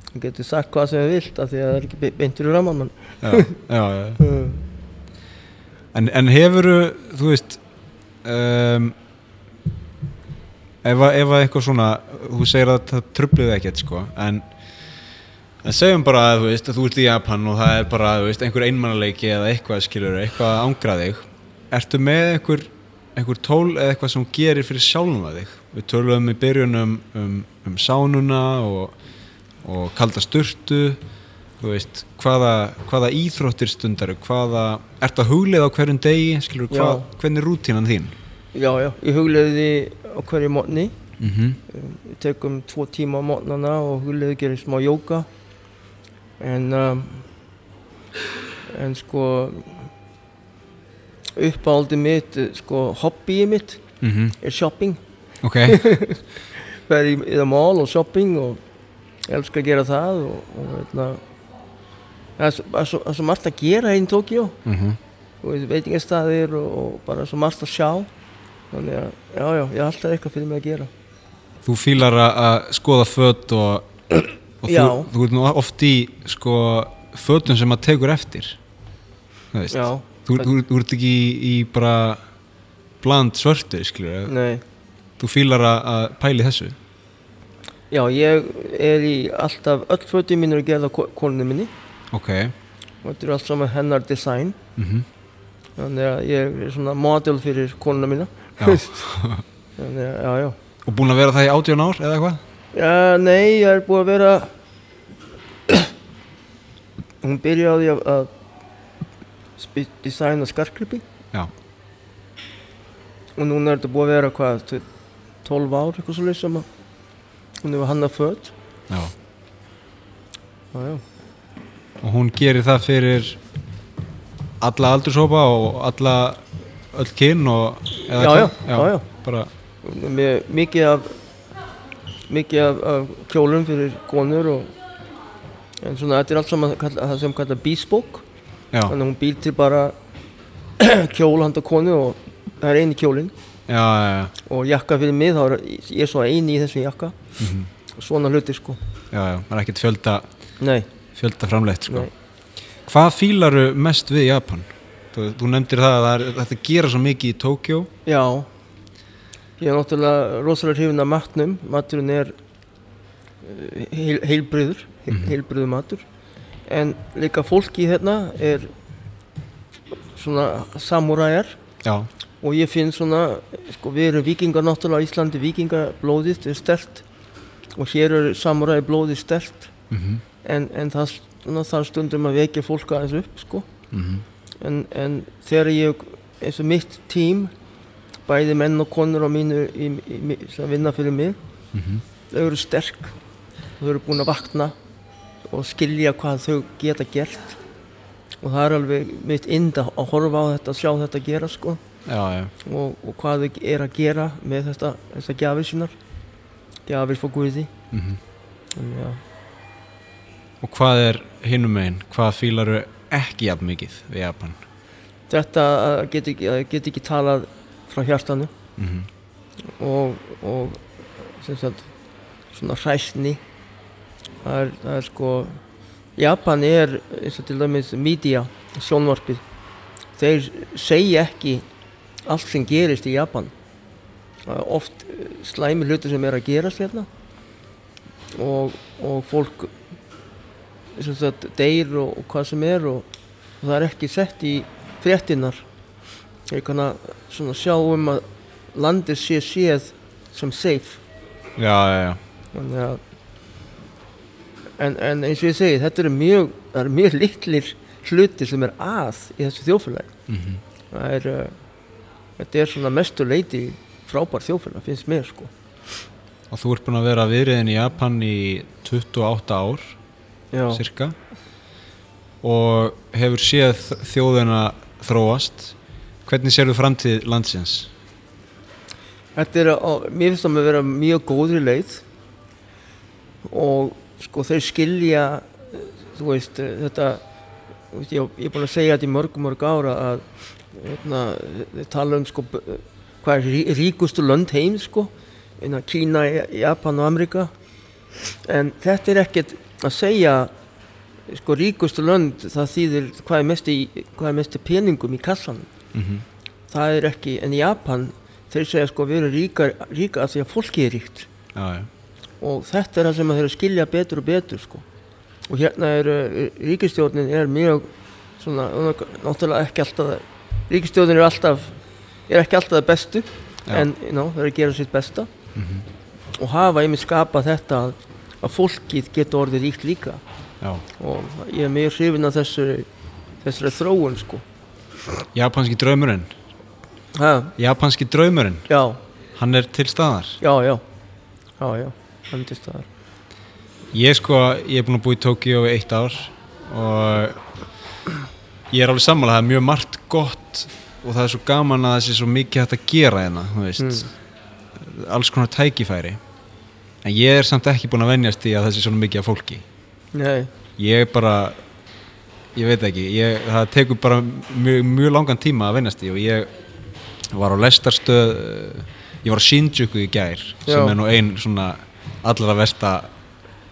Þú getur sagt hvað sem þið vilt af því að það er ekki be- beintur í raman já, já, já. [LAUGHS] mm. En, en hefur þú veist um, ef, að, eitthvað svona þú segir að það trubluði ekkert sko en, en segjum bara að þú veist að þú ert í Japan og það er bara þú veist, einhver einmannleiki eða eitthvað skilur eitthvað að ángra þig ertu með einhver, einhver tól eða eitthvað sem gerir fyrir sjálfum að þig? Við töluðum í byrjunum um, um sánuna og, og kalda sturtu. Veist, hvaða, hvaða íþróttir stundar hvaða, ertu að huglega á hverjum degi? Skilur, hvað, hvernig er rútínan þín? Já, já, ég hugleiði því á hverju mótni mm -hmm. við tekum tvo tíma á mótnana og hugleiði gerir smá jóka en um, en sko uppáldi mitt eh, sko hobbyið mitt er shopping. Ok, [LAUGHS] verði í, það mall og shopping og ég elska að gera það og, og veitna, það er svo, það er svo, er svo margt að gera einn Tókjó mm veitingastæðir og, og bara svo margt að sjá. Þannig að já já, ég har alltaf eitthvað fyrir mig að gera. Þú fílar að skoða fött og, og þú, þú ert nú oft í sko fötum sem að tekur eftir. Já, þú, ert ekki í, bara bland svörtu skilur nei. Þú fílar að, að pæli þessu? Já, ég er í alltaf, öll fötin mín eru gerð á ko- konunni minni. Ok. Og þetta er allt saman hennar design. Mm þannig að ég er svona model fyrir konuna mína. Já. [LAUGHS] þannig að, já, já. Og búin að vera það í átján ár eða eitthvað Já, nei, ég er búið að vera [CLEARS THROAT] hún byrjaði að, að spi- designa skarklippi já, og núna er þetta búið að vera hvað, tve- 12 ár eitthvað svo leys sem að hún hefur hannað föt. Já. Já, já. og hún gerir það fyrir alla aldurshópa og alla öll kyn og Já, já, já, já. bara, Með, mikið af mikið af, af kjólum fyrir konur og en svona þetta er allt saman það sem kallar bespoke já, þannig að hún býr til bara [CLEARS THROAT] kjól handa konu og það er eini kjólinn. Og jakka fyrir mig þá er ég svo eini í þessum jakka. Mhm, svona hluti sko. Já, já, það er ekkert fjölda, nei, fjölda framleitt sko. nei. Hvað fílaru mest við Japan? Þú, þú nefndir það að það er, þetta gera svo mikið í Tókjó já. Ég er náttúrulega rosalega hrifin af matnum. Maturinn er eh, heil, heilbriður heil, Mhm. heilbriður matur en líka fólki hérna er svona samúræjar. Og ég finn svona, sko við erum vikingar náttúrulega á Íslandi, vikingablóðið er stert og hér er samuræði blóðið stert mhm, en, en það svona, þarf stundum að vekja fólk aðeins upp sko. Mhm, en, en þegar ég, eins og mitt tím bæði menn og konur á mínu í, í, í, sem vinna fyrir mig mhm, þau eru sterk. Þau eru búin að vakna og skilja hvað þau geta gert og það er alveg mitt ind að horfa á þetta, sjá þetta gera sko já, já, og, og hvað þau er að gera með þetta, þessar gjafir sínar gjafir fór Guði mhm. en, já. Og hvað er hinum megin? Hvað fílaru ekki jafn mikið við Japan? þetta get ekki, get ekki talað frá hjartanu Mhm, og, og sem sagt svona hræsni það er, það er sko Japan er eins og til dæmis media, sjónvarpið. Þeir segja ekki allt sem gerist í Japan. Það er oft eh, slæmi hluti sem er að gerast hérna. Og, og fólk sagt deyr og, og hvað sem er og, og það er ekki sett í fréttinnar ég kann að svona sjá um að landið sé séð sem safe. Já, já, já, Þannig að en, en eins og ég segi, þetta eru mjög eru mjög litlir hluti sem er að í þessu þjófélagi mhm, það er uh, þetta er svona mestu leiti frábær þjófélag, finnst mér sko. Og þú ert búin að vera viðriðin í Japan í 28 ár, já, cirka og hefur séð þjóðina þróast. Hvernig sérðu framtíð landsins? þetta er á, mér finnst það með vera mjög góðri leið. Og sko þeir skilja þú veist þetta veist, ég, ég er búin að segja þetta í mörg mörg ára að hérna, þeir tala um sko hvað er rí, ríkustu lönd heim sko innan Kína, Japan og Amerika en þetta er ekkert að segja sko ríkustu lönd það þýðir hvað er mest, í, hvað er mest í peningum í kassanum. Mm það er ekki, en Japan þeir segja sko við erum ríka, ríka af því að fólki er ríkt. Já, já, og þetta er það sem að þeir eru að skilja betur og betur sko. Og hérna er uh, ríkistjórnin er mjög svona, er náttúrulega ekki alltaf ríkistjórnin er alltaf er ekki alltaf það bestu Já. en you know, þeir eru að gera sitt besta. Mhm, og hafa einmitt skapað þetta að, að fólkið getur orðið ríkt líka. Já. Og ég er mjög hrifin af þessu þessari þróun sko. Japanski draumurinn. Ha, Japanski draumurinn, já, hann er til staðar. Já, já. Já, já, það Ég sko, ég er búin að búa í Tókíu í eitt ár og ég er alveg sammála það er mjög margt gott og það er svo gaman að það sé svo mikið hægt að gera hérna, þú veist. Alls konar tækifæri. En ég er samt ekki búin að venjast í að það sé svona mikið af fólki. Nei, ég er bara ég veit ekki, ég, það tekur bara mjög, mjög langan tíma að venjast í og ég var á lestarstöð ég var á Shinjuku í gær sem Já. er nú ein svona allra versta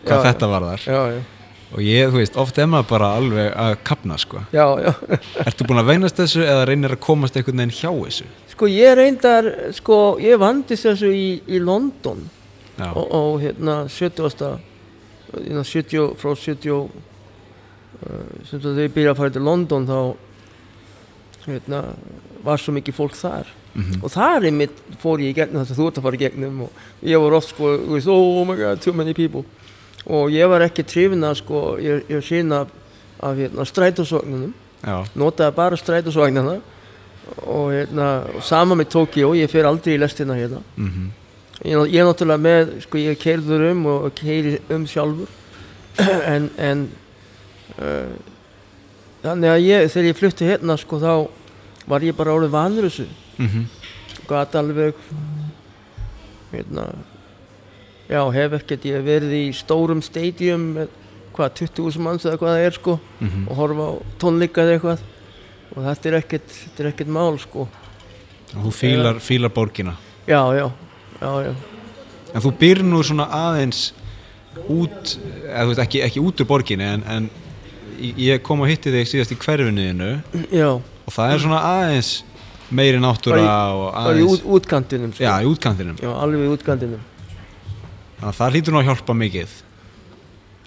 hvað Já, þetta var þar já, já og ég, þú veist, oft er maður bara alveg að kapna sko. Já, já. [LAUGHS] Ertu búin að veynast þessu eða reynir að komast einhvern veginn hjá þessu? Sko ég reyndar, sko ég vandist þessu í, í London og, og hérna 70. Hérna 70, frá 70 uh, sem þau byrja að fara til London þá hérna var svo mikið fólk þar. Mhm, og þar einmitt fór ég í gegnum þess að þú ert að fara í gegnum og ég var oft sko, oh my god, too many people. Og ég var ekki trifin að sko, ég, ég sín af, af hérna, strætósvagnunum notaði bara strætósvagnana og hérna, sama með Tokyo, ég fer aldrei í lestina hérna. Mhm, ég, er- ég er náttúrulega með, sko ég keirður um og keiri um sjálfur. [CLEARS THROAT] En, en uh, þannig að ég, þegar ég flutti hérna sko þá var ég bara orðið vanur þessu. Mm gat alveg hérna já, hef ekkert ég verið í stórum stadium með hvað, 20.000 manns eða hvað það er sko Mhm. og horfa á tónleika eða eitthvað. Og þetta er ekkert, þetta er ekkert mál sko. Og þú fílar, fílar borgina. já, já, já, já. En þú býr nú svona aðeins út, eða þú veist ekki, ekki út úr borginni en, en ég kom og hitti þig síðast í hverfinuðinu já, og það er svona aðeins meiri náttúra og bara í aðeins út, útkantinum sko. já, í útkantinum. Já, alveg í útkantinum. Þannig að það hlýtur nú að hjálpa mikið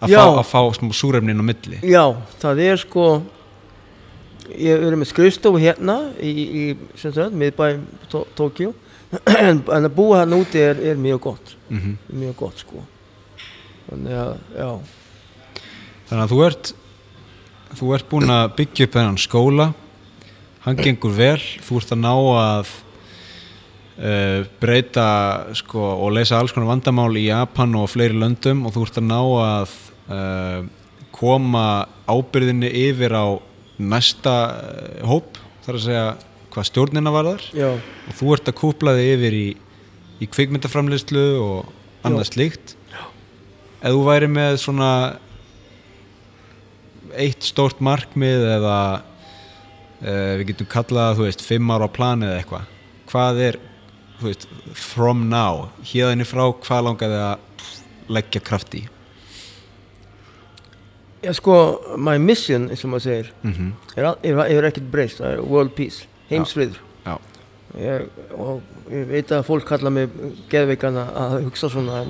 að fá, að fá smá súrefnin á milli. Já, það er sko ég er með skrifstofu hérna í, í sem sagt, miðbæ Tó- Tókjó [CLEARS THROAT] en, að búa hann úti er, er mjög gott. Mm mjög gott sko. Þannig að, já. Þannig að þú ert þú ert búin að byggja upp þennan skóla. Hann gengur vel. Þú ert að ná að uh, breyta sko, og leysa alls konar vandamál í Japan og fleiri löndum og þú ert að ná að uh, koma ábyrðinni yfir á næsta uh, hóp þar að segja hvað stjórnina var þar já, og þú ert að kúpla þig yfir í, í kvikmyndaframleyslu og annað slíkt. Ef þú væri með svona eitt stórt markmið eða uh, við getum kallað þú veist fimm ára á plani eða eitthvað. Hvað er þú veist, from now hérðinni frá hvað langaði að leggja kraft í? Já sko my mission, eins og maður segir mm er, al- er, er ekkert breyst, er world peace heimsfriður. Ég, og ég veit að fólk kalla mig geðveikana að hugsa svona en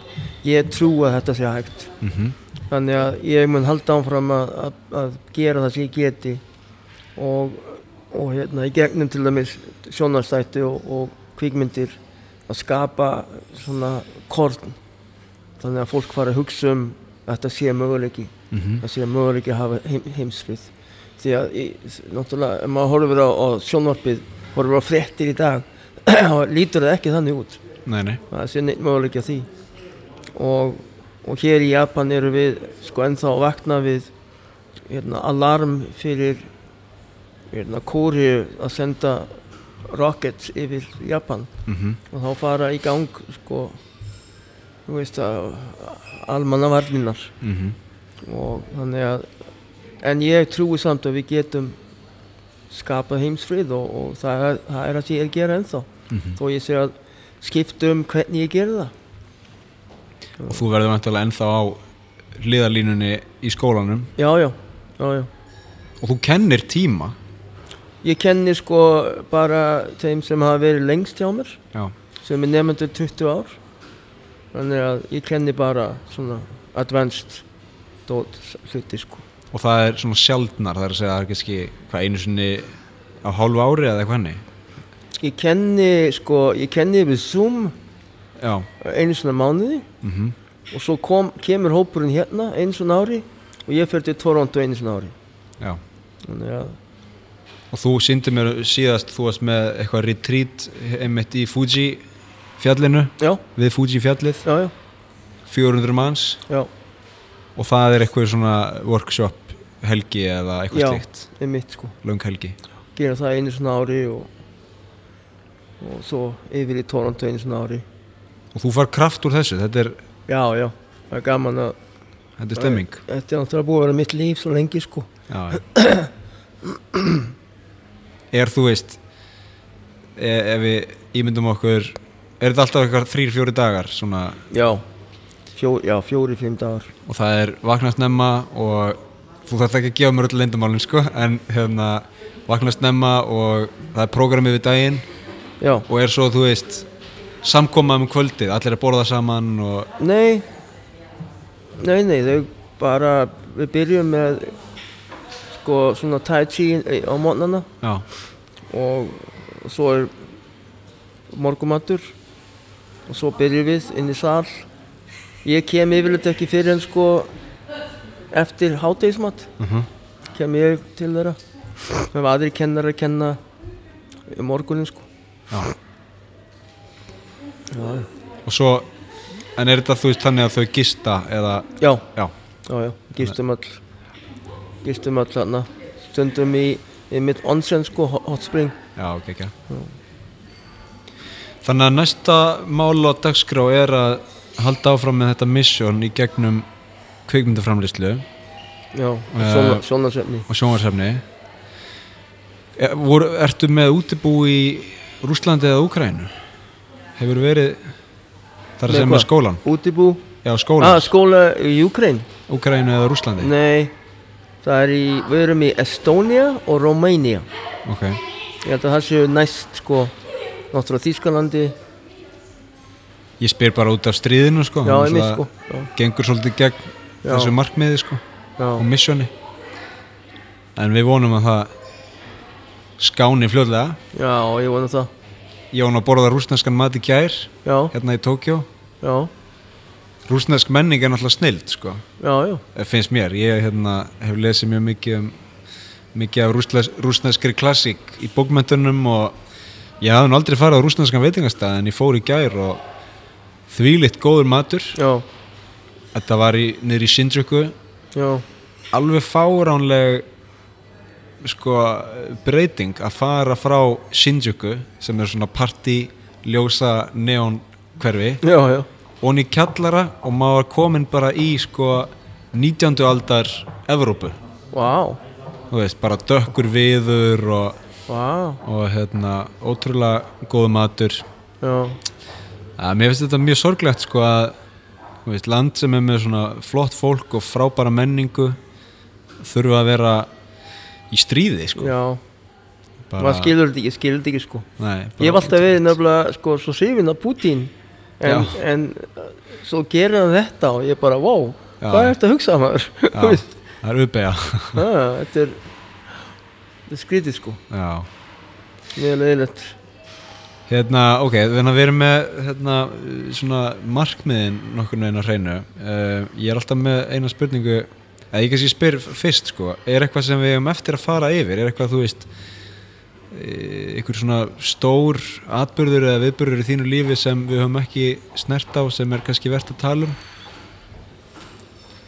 ég trú að þetta sé hægt. Mm þannig að ég mun halda áfram að, að, að gera það sem ég geti og, og hérna í gegnum til dæmis sjónarstætti og, og kvikmyndir að skapa svona korn þannig að fólk fara að hugsa um að þetta sé möguleiki -hmm. það sé möguleiki að hafa heim, heimsfrið því að í, náttúrulega ef maður horfir á, á sjónvarpið horfir á fréttir í dag [CLEARS THROAT] lítur það ekki þannig út. Nei, nei, það sé neitt möguleiki að því. Og, og hér í Japan eru við sko ennþá að vakna við hérna, alarm fyrir hérna, Kóri að senda rockets yfir Japan. Mm og þá fara í gang sko þú veist að almannavarninar -hmm. og þannig að en ég trúi samt að við getum skapað heimsfrið og, og það, er, það er að ég er að gera ennþá. Mhm. þó ég sé að skipta um hvernig ég gera það og þú verður vantilega ennþá á hliðarlínunni í skólanum. Já, já, já, já. Og þú kennir tíma. Ég kenni sko bara þeim sem hafa verið lengst hjá mér já, sem er nefnendur 20 ár. Þannig að ég kenni bara svona advanced dót hluti sko. Og það er svona sjaldnar það er að segja að það er kannski hvað einu sinni á hálfu ári eða eitthvað henni ég kenni sko, ég kenni við Zoom já, einu svona mánuði mm og svo kom, kemur hópurinn hérna einu svona ári og ég fyrir til Toronto einu svona ári. Já. Þannig að og þú síndi mér síðast þú varst með eitthvað retreat einmitt í Fuji fjallinu? Já, við Fuji fjallið, já, já, 400 manns? Já, og það er eitthvað svona workshop helgi eða eitthvað Já. slíkt? það er mitt sko. Löng helgi. Gera það einu svona ári og, og svo yfir í Toronto einu svona ári og þú far kraft úr þessu, þetta er, já, já, það er gaman að þetta er stemming. Þetta er náttúrulega búið að vera mitt líf svo lengi sko. Já, er þú veist e ef við ímyndum okkur er þetta alltaf eitthvað þrýr, fjóri dagar svona, já, fjó, já fjóri, fimm dagar. Og það er vaknast nemma og þú þarf ekki að gefa mér öll leyndamálin sko, en hérna vaknast nemma og það er prógramið við daginn. Já, og er svo, þú veist samkomað um kvöldið, allir að borða saman og, nei. Nei, nei, þau bara við byrjum með sko svona tai chi í- á mótnana og svo er morgumatur og svo byrjum við inn í sal. Ég kem yfirleitt ekki fyrir en sko eftir hátegismat uh kem ég til þeirra. Með aðri kennar að kenna morgunin sko. Já já, og svo, en er þetta þú veist þannig að þau gista eða, já, já, já, já. Gistum all gistum all þarna. Stundum í, í mitt onsen sko, hot spring. Já, ok, ekki Þannig að næsta mál á dagskrá er að halda áfram með þetta mission í gegnum kvikmyndaframlýslu já, Eh, svona, svona sefni og sjónvarsefni er, voru, Ertu með útibú í Rúslandi eða Úkrænu? Hefur verið þar með hvað? skólan? útibú, Já, ah, skólan, skóla í Ukraine Úkrænu eða Rúslandi nei, það er í við erum í Estonia og Romania. Ok, ég held að það séu næst sko náttúrulega Þýskalandi. Ég spyr bara út af stríðinu sko. Já, einmitt náttúrulega sko. Já, Gengur svolítið gegn Já. þessu markmiði sko og já, missioni En við vonum að það skáni fljóðlega já, ég vona það Ég vona að borða rúsneskan mat í gær já, hérna í Tókjó Rúsnesk menning er náttúrulega snild sko. Já, já. Eh, finnst mér, ég hérna, hef lesið mjög mikið um mikið af rúsles, rúsneskri klassík í bókmentunum og ég hafði nú aldrei farið á rúsneskan veitingastað en ég fór í gær og þvílitt góður matur. Já, þetta var í, niður í Shinjuku alveg fáránleg sko breyting að fara frá Shinjuku sem er svona party ljósa neon hverfi og hann í kjallara og maður komin bara í sko 19. aldar Evrópu. Þú veist, bara dökkur viður og, vá, og hérna, ótrúlega góð matur. Að mér finnst þetta mjög sorglegt sko að veist, land sem er með svona flott fólk og frábæra menningu þurfa að vera í stríði sko. Já. Bara- maður skilur þetta ekki, skilur þetta ekki sko. Nei, ég hef alltaf verið nefnilega sko svo sifin af Putin en, en svo gerir hann þetta og ég bara, wow, Já. hvað er þetta að hugsa maður? [LAUGHS] Það er uppeyja. Ah, þetta er er skrítið sko, Já. Mjög leiðilegt Hérna, ok, þannig að við erum með hérna, svona markmiðin nokkur veginn á hreinu. Uh, Ég er alltaf með eina spurningu eða ég kannski spyr fyrst sko er eitthvað sem við hefum eftir að fara yfir? Er eitthvað þú veist eh, einhver svona stór atbyrður eða viðbyrður í þínu lífi sem við höfum ekki snert á sem er kannski verðt að tala um?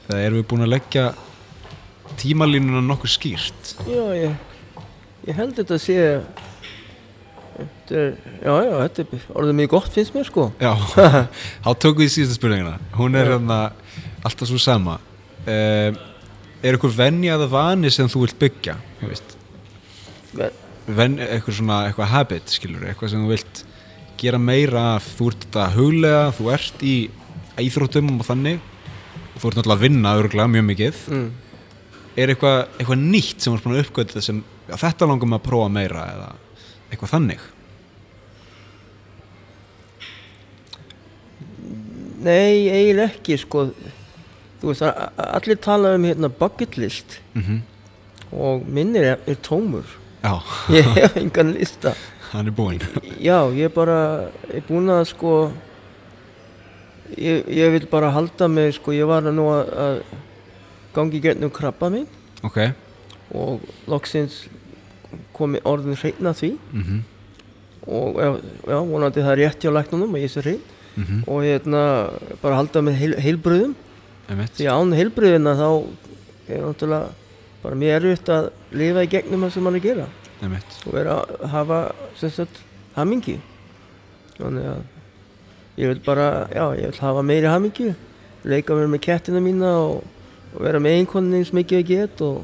Það erum við búin að leggja tímalínuna nokkuð skýrt? Já, ég, ég held þetta sé þetta er, já, já, þetta er orðið mjög gott finnst mér sko. Já, [LAUGHS] þá tökum við síðustu spurningina Hún er hérna alltaf svo sama. Uh, Er eitthvað venja eða vani sem þú vilt byggja Ven, eitthvað svona, eitthvað habit skilur, eitthvað sem þú vilt gera meira þú ert þetta huglega þú ert í íþróttum og þannig. Þú ert náttúrulega að vinna örgulega mjög mikið. Mm. er eitthvað, eitthvað nýtt sem búin að uppgöta sem já, þetta langum að prófa meira eða eitthvað þannig? Nei, eiginlega ekki sko þú veist, a- a- allir tala um hérna bucket list. Mm og minnir er, er tómur. Já, [LAUGHS] ég hef engan lista. Hann er búinn. [LAUGHS] Já, ég er bara ég er búin að sko ég, ég vil bara halda mig sko, ég var nú að, að gangi gernum krabba mig Ok. Og loksins komi orðin hreina því. Mm og já, vonandi það er rétt hjá læknunum að ég sé hrein -hmm. og hérna bara halda mig heil, heilbröðum. Því án heilbröðina þá er náttúrulega bara mjög erfitt að lifa í gegnum það sem maður er að gera Einmitt. og vera að hafa sagt hamingi þannig að ég vil bara, já, ég vil hafa meiri hamingi leika mér með kettina mína og, og vera með einkonin eins mikið ég get og,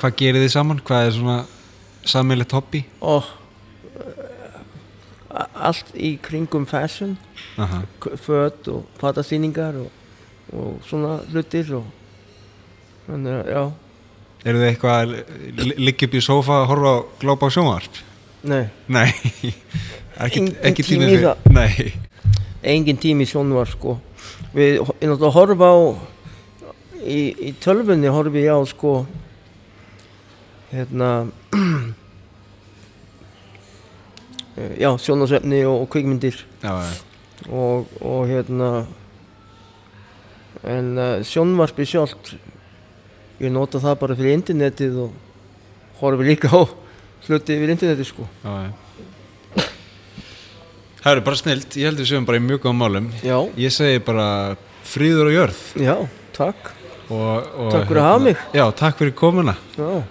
Hvað gerir þið saman? Hvað er svona sammeilegt hobby? og a- allt í kringum fashion Aha. föt og fatasýningar og, og svona hlutir og þannig að, já, Eru þið eitthvað að li- liggja upp í sófa og horfa á glópa á sjónvarp? nei. Nei, [LAUGHS] ekki, Engin ekki tími í það. Nei, engin tími í sjónvar sko. Við náttúrulega horfa á í, í tölvunni horfi ég á sko hérna [CLEARS THROAT] já, sjónvarsefni og, og kvikmyndir. Já, já, og, og hérna en uh, sjónvarpi sjálft ég nota það bara fyrir internetið og horfi líka á hluti yfir internetið sko. Já. Það eru bara snilt, ég held við séum bara í mjög góðum málum. Já, Ég segi bara fríður og jörð. Já, takk. Og, og, Takk fyrir að hafa mig. Já, takk fyrir komuna. Já.